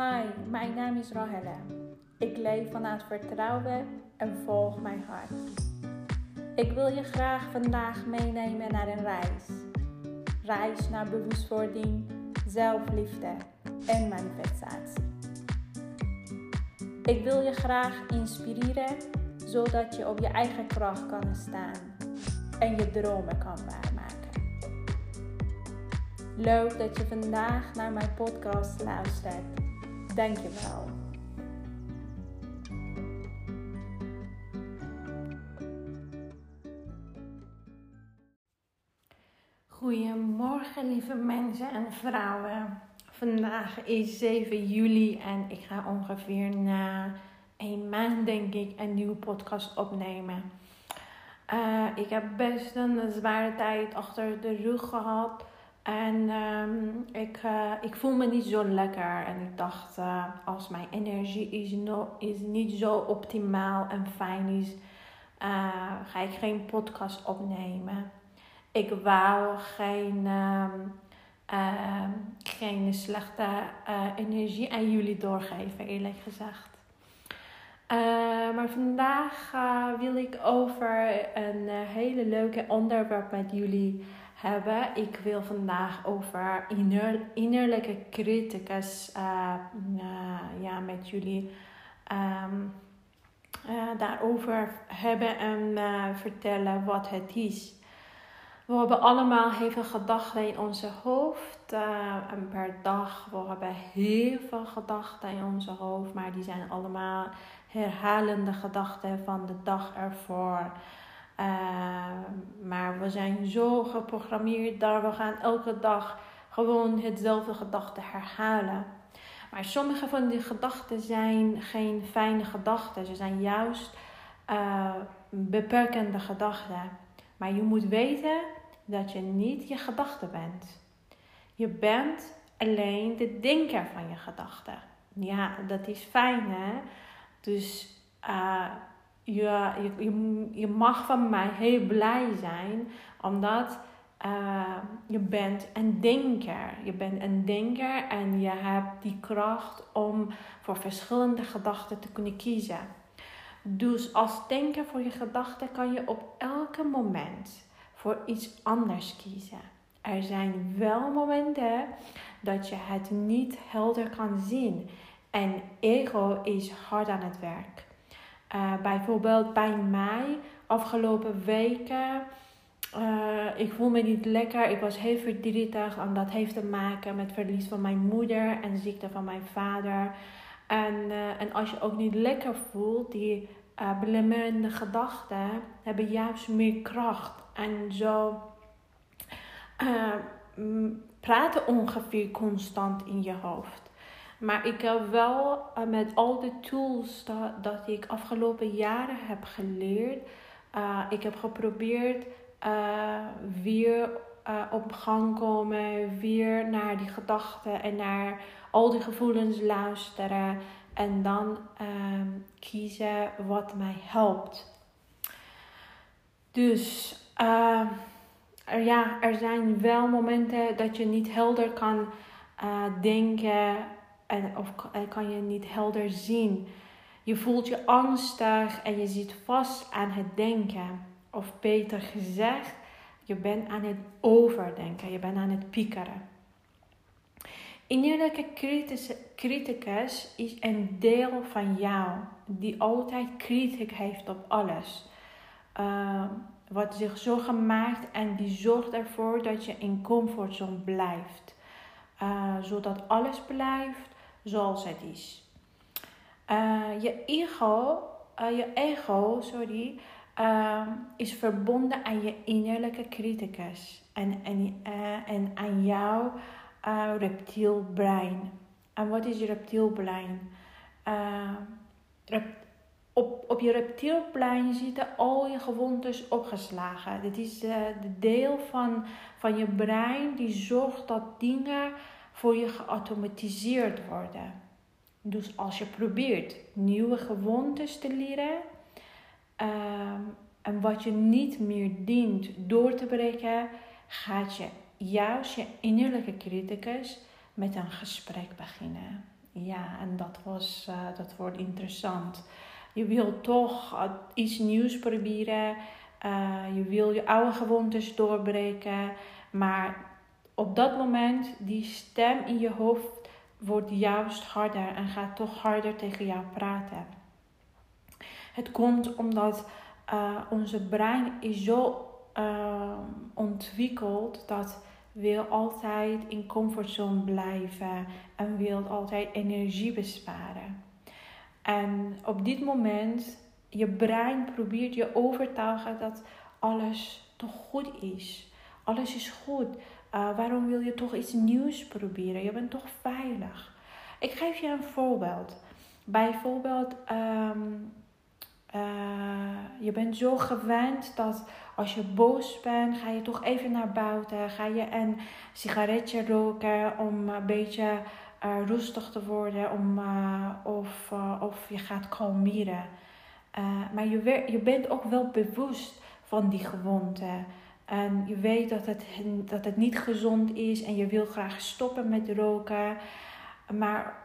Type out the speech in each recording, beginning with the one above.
Hi, mijn naam is Rahelle. Ik leef vanuit vertrouwen en volg mijn hart. Ik wil je graag vandaag meenemen naar een reis. Reis naar bewustwording, zelfliefde en manifestatie. Ik wil je graag inspireren zodat je op je eigen kracht kan staan en je dromen kan waarmaken. Leuk dat je vandaag naar mijn podcast luistert. Dank je wel. Goedemorgen lieve mensen en vrouwen. Vandaag is 7 juli en ik ga ongeveer na een maand denk ik een nieuwe podcast opnemen. Uh, ik heb best een zware tijd achter de rug gehad. En um, ik, uh, ik voel me niet zo lekker. En ik dacht, uh, als mijn energie is, no, is niet zo optimaal en fijn is, uh, ga ik geen podcast opnemen. Ik wou geen, um, geen slechte energie aan jullie doorgeven, eerlijk gezegd. maar vandaag wil ik over een hele leuke onderwerp met jullie hebben. Ik wil vandaag over inner, innerlijke criticus uh, uh, ja, met jullie um, uh, daarover hebben en vertellen wat het is. We hebben allemaal heel veel gedachten in onze hoofd. en per dag we hebben heel veel gedachten in onze hoofd. Maar die zijn allemaal herhalende gedachten van de dag ervoor. Uh, maar we zijn zo geprogrammeerd dat we gaan elke dag gewoon hetzelfde gedachte herhalen. Maar sommige van die gedachten zijn geen fijne gedachten. Ze zijn juist uh, beperkende gedachten. Maar je moet weten dat je niet je gedachte bent. Je bent alleen de denker van je gedachten. Ja, dat is fijn hè. Dus uh, je, je, je mag van mij heel blij zijn, omdat uh, je bent een denker. Je bent een denker en je hebt die kracht om voor verschillende gedachten te kunnen kiezen. Dus als denker voor je gedachten kan je op elke moment voor iets anders kiezen. Er zijn wel momenten dat je het niet helder kan zien. En ego is hard aan het werk. Uh, bijvoorbeeld bij mij afgelopen weken. Uh, ik voel me niet lekker. Ik was heel verdrietig. En dat heeft te maken met verlies van mijn moeder en ziekte van mijn vader. En, uh, en als je ook niet lekker voelt, die belemmerende gedachten hebben juist meer kracht. En zo praten ongeveer constant in je hoofd. Maar ik heb wel uh, met al de tools dat, ik afgelopen jaren heb geleerd, uh, ik heb geprobeerd uh, weer op gang komen, weer naar die gedachten en naar al die gevoelens luisteren en dan ehm, kiezen wat mij helpt. Dus er, ja, er zijn wel momenten dat je niet helder kan denken en, of kan je niet helder zien. Je voelt je angstig en je zit vast aan het denken. Of beter gezegd, je bent aan het overdenken, je bent aan het piekeren. Innerlijke criticus is een deel van jou die altijd kritiek heeft op alles. Uh, wat zich zo gemaakt en die zorgt ervoor dat je in comfortzone blijft. Uh, zodat alles blijft zoals het is. Uh, je ego, uh, je ego sorry, uh, is verbonden aan je innerlijke criticus en, en, en aan jouw reptielbrein. En wat is je reptielbrein? Rep op, op je reptielplein zitten al je gewoontes opgeslagen. Dit is de, de deel van, van je brein die zorgt dat dingen voor je geautomatiseerd worden. Dus als je probeert nieuwe gewoontes te leren uh, en wat je niet meer dient door te breken, gaat je juist je innerlijke criticus met een gesprek beginnen. Ja, en dat, was, uh, dat wordt interessant. Je wil toch iets nieuws proberen. je wil je oude gewoontes doorbreken. Maar op dat moment, die stem in je hoofd wordt juist harder en gaat toch harder tegen jou praten. Het komt omdat uh, onze brein is zo uh, ontwikkeld dat wil altijd in comfortzone blijven en wil altijd energie besparen. En op dit moment, je brein probeert je overtuigen dat alles toch goed is. Alles is goed. Uh, waarom wil je toch iets nieuws proberen? Je bent toch veilig. Ik geef je een voorbeeld. Bijvoorbeeld, um, uh, je bent zo gewend dat als je boos bent, ga je toch even naar buiten. Ga je een sigaretje roken om een beetje uh, rustig te worden. Om, of, of je gaat kalmeren. maar je, je bent ook wel bewust van die gewoonte. En je weet dat het, dat het niet gezond is en je wil graag stoppen met roken. Maar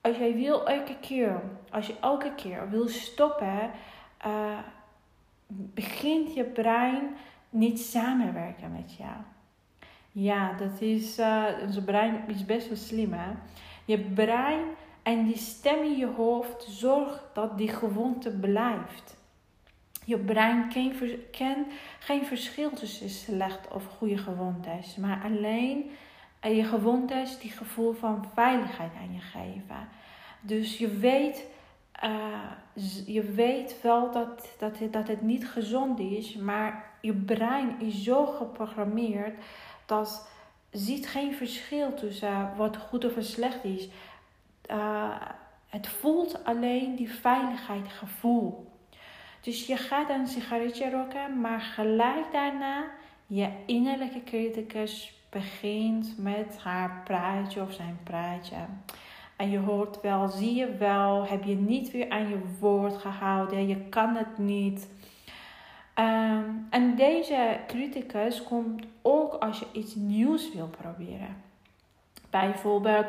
als jij wil elke keer, als je elke keer wil stoppen, uh, begint je brein niet samenwerken met jou. Ja, dat is, uh, brein is best wel slim hè. Je brein en die stem in je hoofd zorgt dat die gewoonte blijft. Je brein kent geen verschil tussen slecht of goede gewoontes, maar alleen eh, je gewoontes die gevoel van veiligheid aan je geven. Dus je weet, uh, je weet wel dat, dat, het, dat het niet gezond is, maar je brein is zo geprogrammeerd dat ziet geen verschil tussen wat goed of slecht is. Uh, het voelt alleen die veiligheid gevoel. Dus je gaat een sigaretje roken, maar gelijk daarna je innerlijke criticus begint met haar praatje of zijn praatje. En je hoort wel, zie je wel, heb je niet weer aan je woord gehouden, je kan het niet. Ehm, en deze criticus komt ook als je iets nieuws wil proberen. Bijvoorbeeld,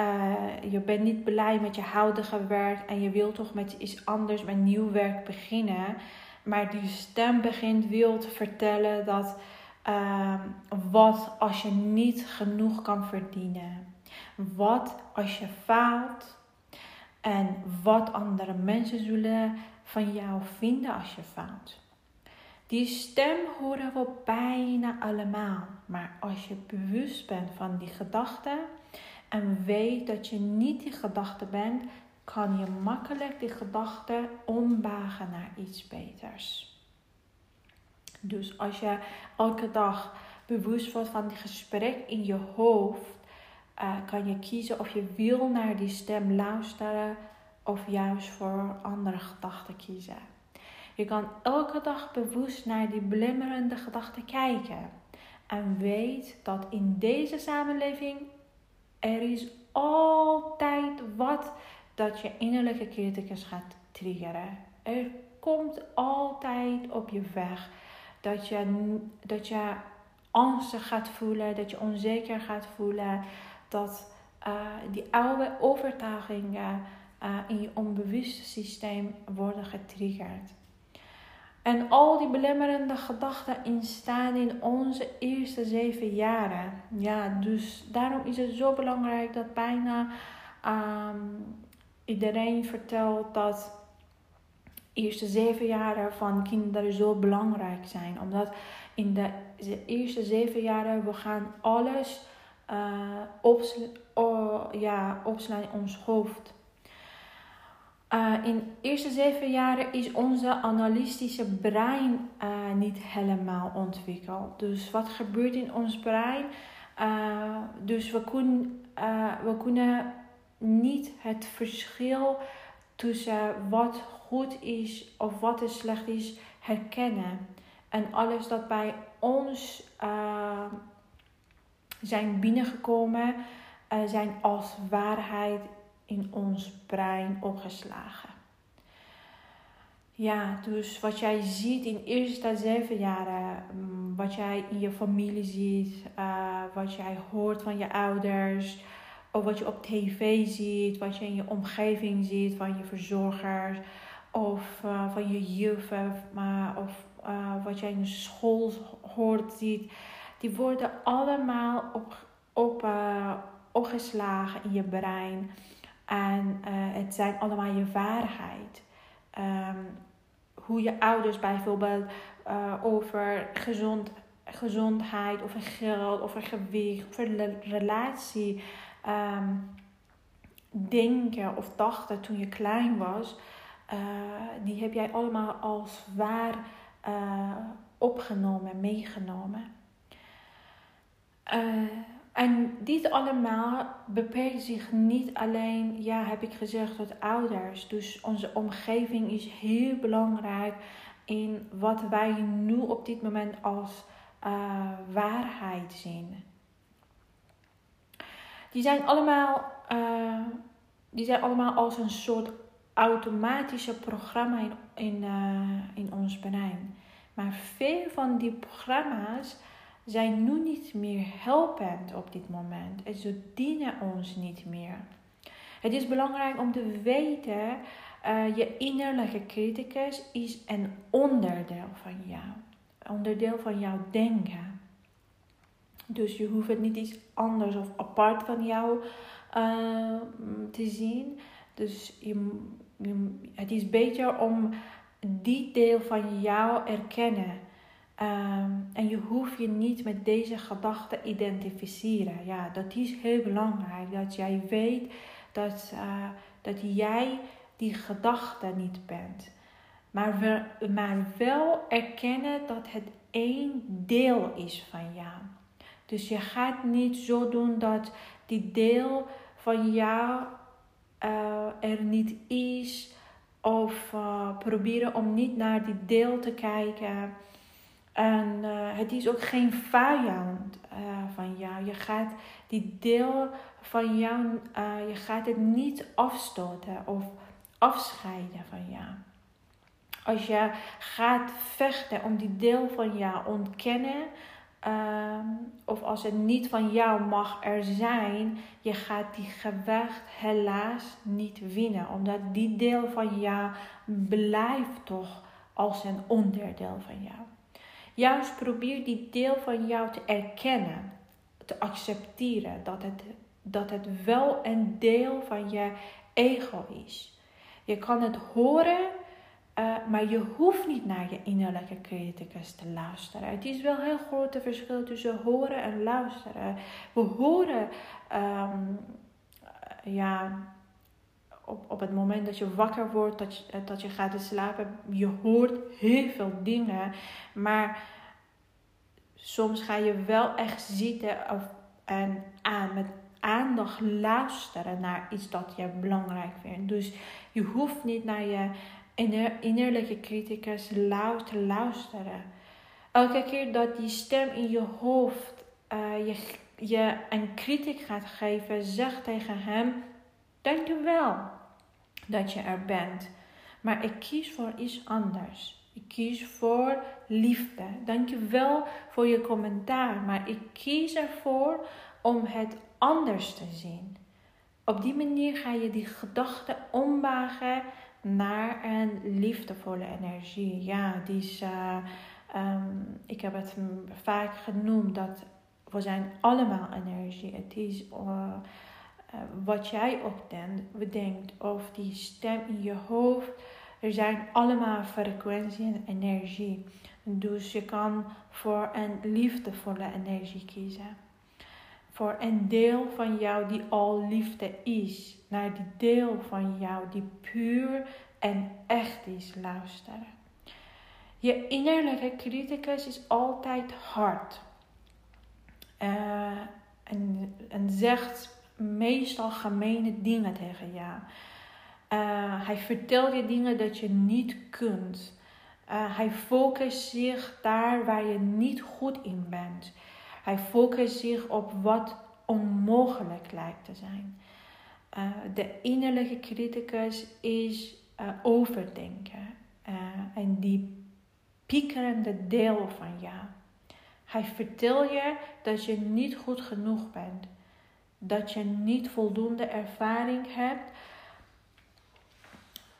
uh, je bent niet blij met je huidige werk en je wilt toch met iets anders, met nieuw werk beginnen. Maar die stem begint wil te vertellen dat uh, wat als je niet genoeg kan verdienen? Wat als je faalt? En wat andere mensen zullen van jou vinden als je faalt? Die stem horen we bijna allemaal. Maar als je bewust bent van die gedachten en weet dat je niet die gedachte bent, kan je makkelijk die gedachte ombagen naar iets beters. Dus als je elke dag bewust wordt van die gesprek in je hoofd, uh, kan je kiezen of je wil naar die stem luisteren of juist voor andere gedachten kiezen. Je kan elke dag bewust naar die blimmerende gedachten kijken. En weet dat in deze samenleving er is altijd wat dat je innerlijke criticus gaat triggeren. Er komt altijd op je weg dat je, dat je angstig gaat voelen, dat je onzeker gaat voelen, dat uh, die oude overtuigingen uh, in je onbewuste systeem worden getriggerd. En al die belemmerende gedachten ontstaan in onze eerste zeven jaren. Ja, dus daarom is het zo belangrijk dat bijna um, iedereen vertelt dat eerste zeven jaren van kinderen zo belangrijk zijn. Omdat in de eerste zeven jaren we gaan alles uh, opsla oh, ja, opslaan in ons hoofd. Uh, in de eerste zeven jaren is onze analytische brein uh, niet helemaal ontwikkeld. Dus wat gebeurt in ons brein? Uh, dus we kunnen, we kunnen niet het verschil tussen wat goed is of wat slecht is herkennen. En alles dat bij ons zijn binnengekomen, zijn als waarheid in ons brein opgeslagen. Ja, dus wat jij ziet in eerste zeven jaren, mm, wat jij in je familie ziet, uh, wat jij hoort van je ouders, of wat je op tv ziet, wat je in je omgeving ziet, van je verzorgers of uh, van je juffen, maar, of wat je in de school hoort, ziet, die worden allemaal op, op, opgeslagen in je brein. En het zijn allemaal je waarheid. Um, hoe je ouders bijvoorbeeld over gezond, gezondheid, over geld, over gewicht, over relatie um, denken of dachten toen je klein was, uh, die heb jij allemaal als waar opgenomen, meegenomen. En dit allemaal beperkt zich niet alleen, ja, heb ik gezegd, tot ouders. Dus onze omgeving is heel belangrijk in wat wij nu op dit moment als uh, waarheid zien. Die zijn allemaal, uh, die zijn allemaal als een soort automatische programma in, in, uh, in ons brein. Maar veel van die programma's zijn nu niet meer helpend op dit moment. En ze dienen ons niet meer. Het is belangrijk om te weten, uh, je innerlijke criticus is een onderdeel van jou. Onderdeel van jouw denken. Dus je hoeft het niet iets anders of apart van jou uh, te zien. Dus je, het is beter om die deel van jou erkennen. Um, en je hoeft je niet met deze gedachten identificeren. Ja, dat is heel belangrijk. Dat jij weet dat, uh, dat jij die gedachte niet bent. Maar, we, maar wel erkennen dat het één deel is van jou. Dus je gaat niet zo doen dat die deel van jou uh, er niet is. Of uh, proberen om niet naar die deel te kijken. En uh, het is ook geen vijand van jou. Je gaat die deel van jou, je gaat het niet afstoten of afscheiden van jou. Als je gaat vechten om die deel van jou ontkennen, Um, of als het niet van jou mag er zijn, je gaat die gevecht helaas niet winnen. Omdat die deel van jou blijft toch als een onderdeel van jou. Juist probeer die deel van jou te erkennen, te accepteren dat het, dat het wel een deel van je ego is. Je kan het horen uh, maar je hoeft niet naar je innerlijke criticus te luisteren. Het is wel heel groot verschil tussen horen en luisteren. We horen, um, ja, op, op het moment dat je wakker wordt, dat je, dat je gaat slapen, je hoort heel veel dingen. Maar soms ga je wel echt zitten of, en aan met aandacht luisteren naar iets dat je belangrijk vindt. Dus je hoeft niet naar je innerlijke criticus te luisteren. Elke keer dat die stem in je hoofd uh, je, je een kritiek gaat geven, zeg tegen hem: Dankjewel dat je er bent. Maar ik kies voor iets anders. Ik kies voor liefde. Dankjewel voor je commentaar. Maar ik kies ervoor om het anders te zien. Op die manier ga je die gedachten ombuigen naar een liefdevolle energie. Ja, die is, uh, um, ik heb het vaak genoemd dat we zijn allemaal energie. Het is uh, wat jij ook bedenkt of die stem in je hoofd. Er zijn allemaal frequentie en energie. Dus je kan voor een liefdevolle energie kiezen voor een deel van jou die al liefde is, naar die deel van jou die puur en echt is luisteren. Je innerlijke criticus is altijd hard uh, en, en zegt meestal gemene dingen tegen jou. Uh, hij vertelt je dingen dat je niet kunt. Uh, hij focust zich daar waar je niet goed in bent. Hij focust zich op wat onmogelijk lijkt te zijn. Uh, de innerlijke criticus is overdenken. En die piekerende deel van jou. Hij vertelt je dat je niet goed genoeg bent. Dat je niet voldoende ervaring hebt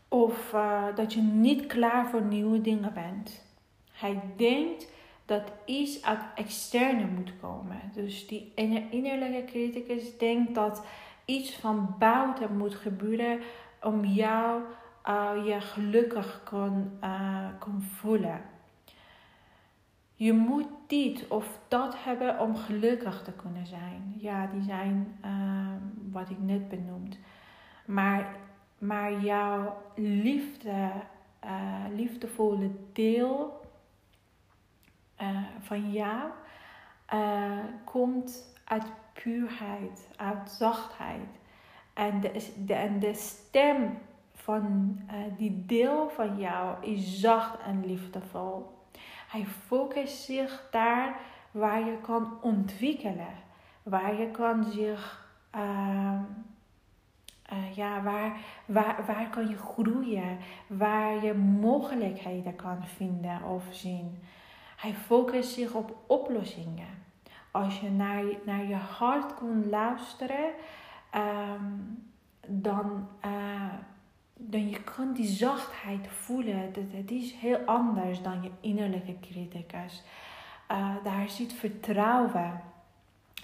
of uh, dat je niet klaar voor nieuwe dingen bent. Hij denkt dat iets uit externe moet komen. Dus die innerlijke criticus denkt dat iets van buiten moet gebeuren om jou uh, je gelukkig kon, uh, kon voelen. Je moet dit of dat hebben om gelukkig te kunnen zijn. Ja, die zijn uh, wat ik net benoemd. Maar, maar jouw liefde, uh, liefdevolle deel uh, van jou komt uit puurheid, uit zachtheid. En de, de, en de stem van die deel van jou is zacht en liefdevol. Hij focust zich daar waar je kan ontwikkelen, waar je kan zich, uh, uh, ja, waar, waar, waar kan je groeien, waar je mogelijkheden kan vinden of zien. Hij focust zich op oplossingen. Als je naar, naar je hart kon luisteren, um, dan. Uh, dan je kan die zachtheid voelen. Dat, het is heel anders dan je innerlijke criticus. Uh, daar zit vertrouwen.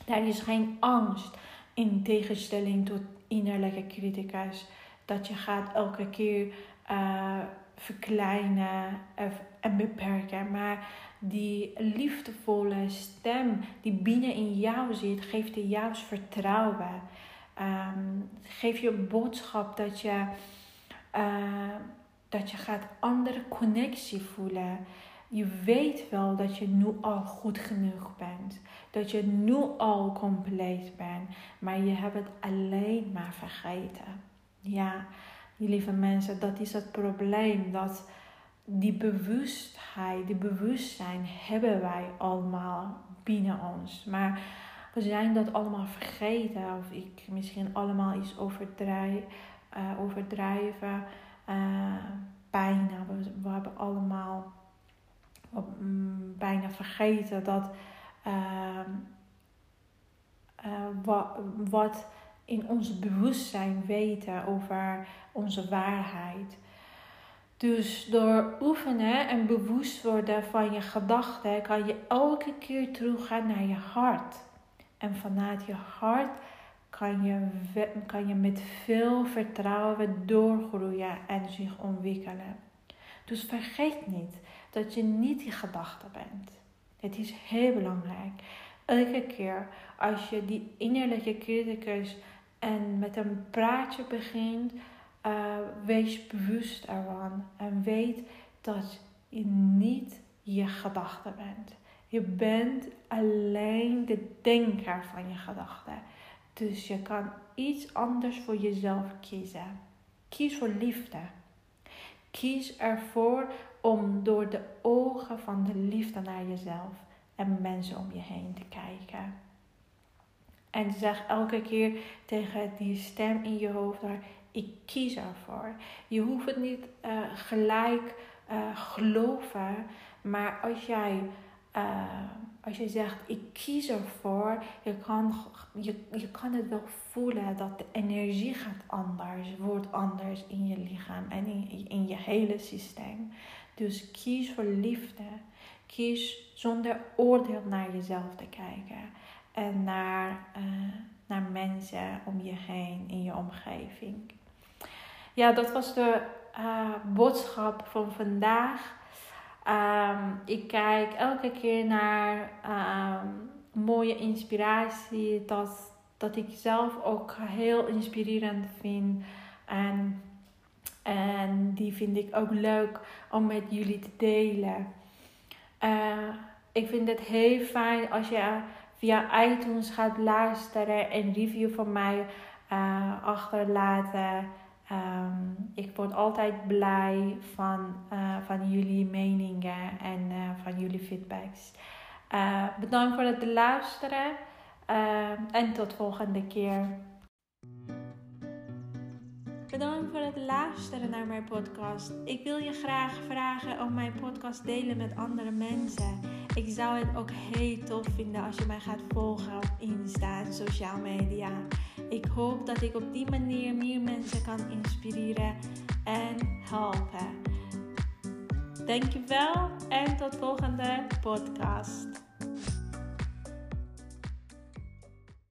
Daar is geen angst. In tegenstelling tot innerlijke criticus. Dat je gaat elke keer uh, verkleinen en beperken. Maar die liefdevolle stem die binnen in jou zit, geeft je juist vertrouwen. Um, geeft je een boodschap dat je uh, dat je gaat andere connectie voelen. Je weet wel dat je nu al goed genoeg bent. Dat je nu al compleet bent. Maar je hebt het alleen maar vergeten. Ja, lieve mensen, dat is het probleem. Dat die bewustheid, die bewustzijn hebben wij allemaal binnen ons. Maar we zijn dat allemaal vergeten. Of ik misschien allemaal iets overdrijf uh, overdrijven. Uh, bijna, we, we, hebben allemaal mm, bijna vergeten dat ehm, eh, wat, wat in ons bewustzijn weten over onze waarheid. Dus door oefenen en bewust worden van je gedachten kan je elke keer teruggaan naar je hart. En vanuit je hart kan je, kan je met veel vertrouwen doorgroeien en zich ontwikkelen. Dus vergeet niet dat je niet die gedachte bent. Het is heel belangrijk. Elke keer als je die innerlijke criticus en met een praatje begint, uh, wees bewust ervan en weet dat je niet je gedachte bent. Je bent alleen de denker van je gedachten. Dus je kan iets anders voor jezelf kiezen. Kies voor liefde. Kies ervoor om door de ogen van de liefde naar jezelf en mensen om je heen te kijken. En zeg elke keer tegen die stem in je hoofd daar, ik kies ervoor. Je hoeft het niet uh, gelijk uh, geloven, maar als jij uh, als je zegt, ik kies ervoor, je kan, je, je kan het wel voelen dat de energie gaat anders, wordt anders in je lichaam en in, in je hele systeem. Dus kies voor liefde. Kies zonder oordeel naar jezelf te kijken en naar, uh, naar mensen om je heen in je omgeving. Ja, dat was de uh, boodschap van vandaag. Um, ik kijk elke keer naar um, mooie inspiratie, dat, dat ik zelf ook heel inspirerend vind. En, en die vind ik ook leuk om met jullie te delen. Uh, ik vind het heel fijn als je via iTunes gaat luisteren en review van mij uh, achterlaten. Um, ik word altijd blij van, uh, van jullie meningen en uh, van jullie feedbacks. Uh, bedankt voor het luisteren en tot volgende keer. Bedankt voor het luisteren naar mijn podcast. Ik wil je graag vragen om mijn podcast delen met andere mensen. Ik zou het ook heel tof vinden als je mij gaat volgen op Insta en social media. Ik hoop dat ik op die manier meer mensen kan inspireren en helpen. Dankjewel en tot volgende podcast.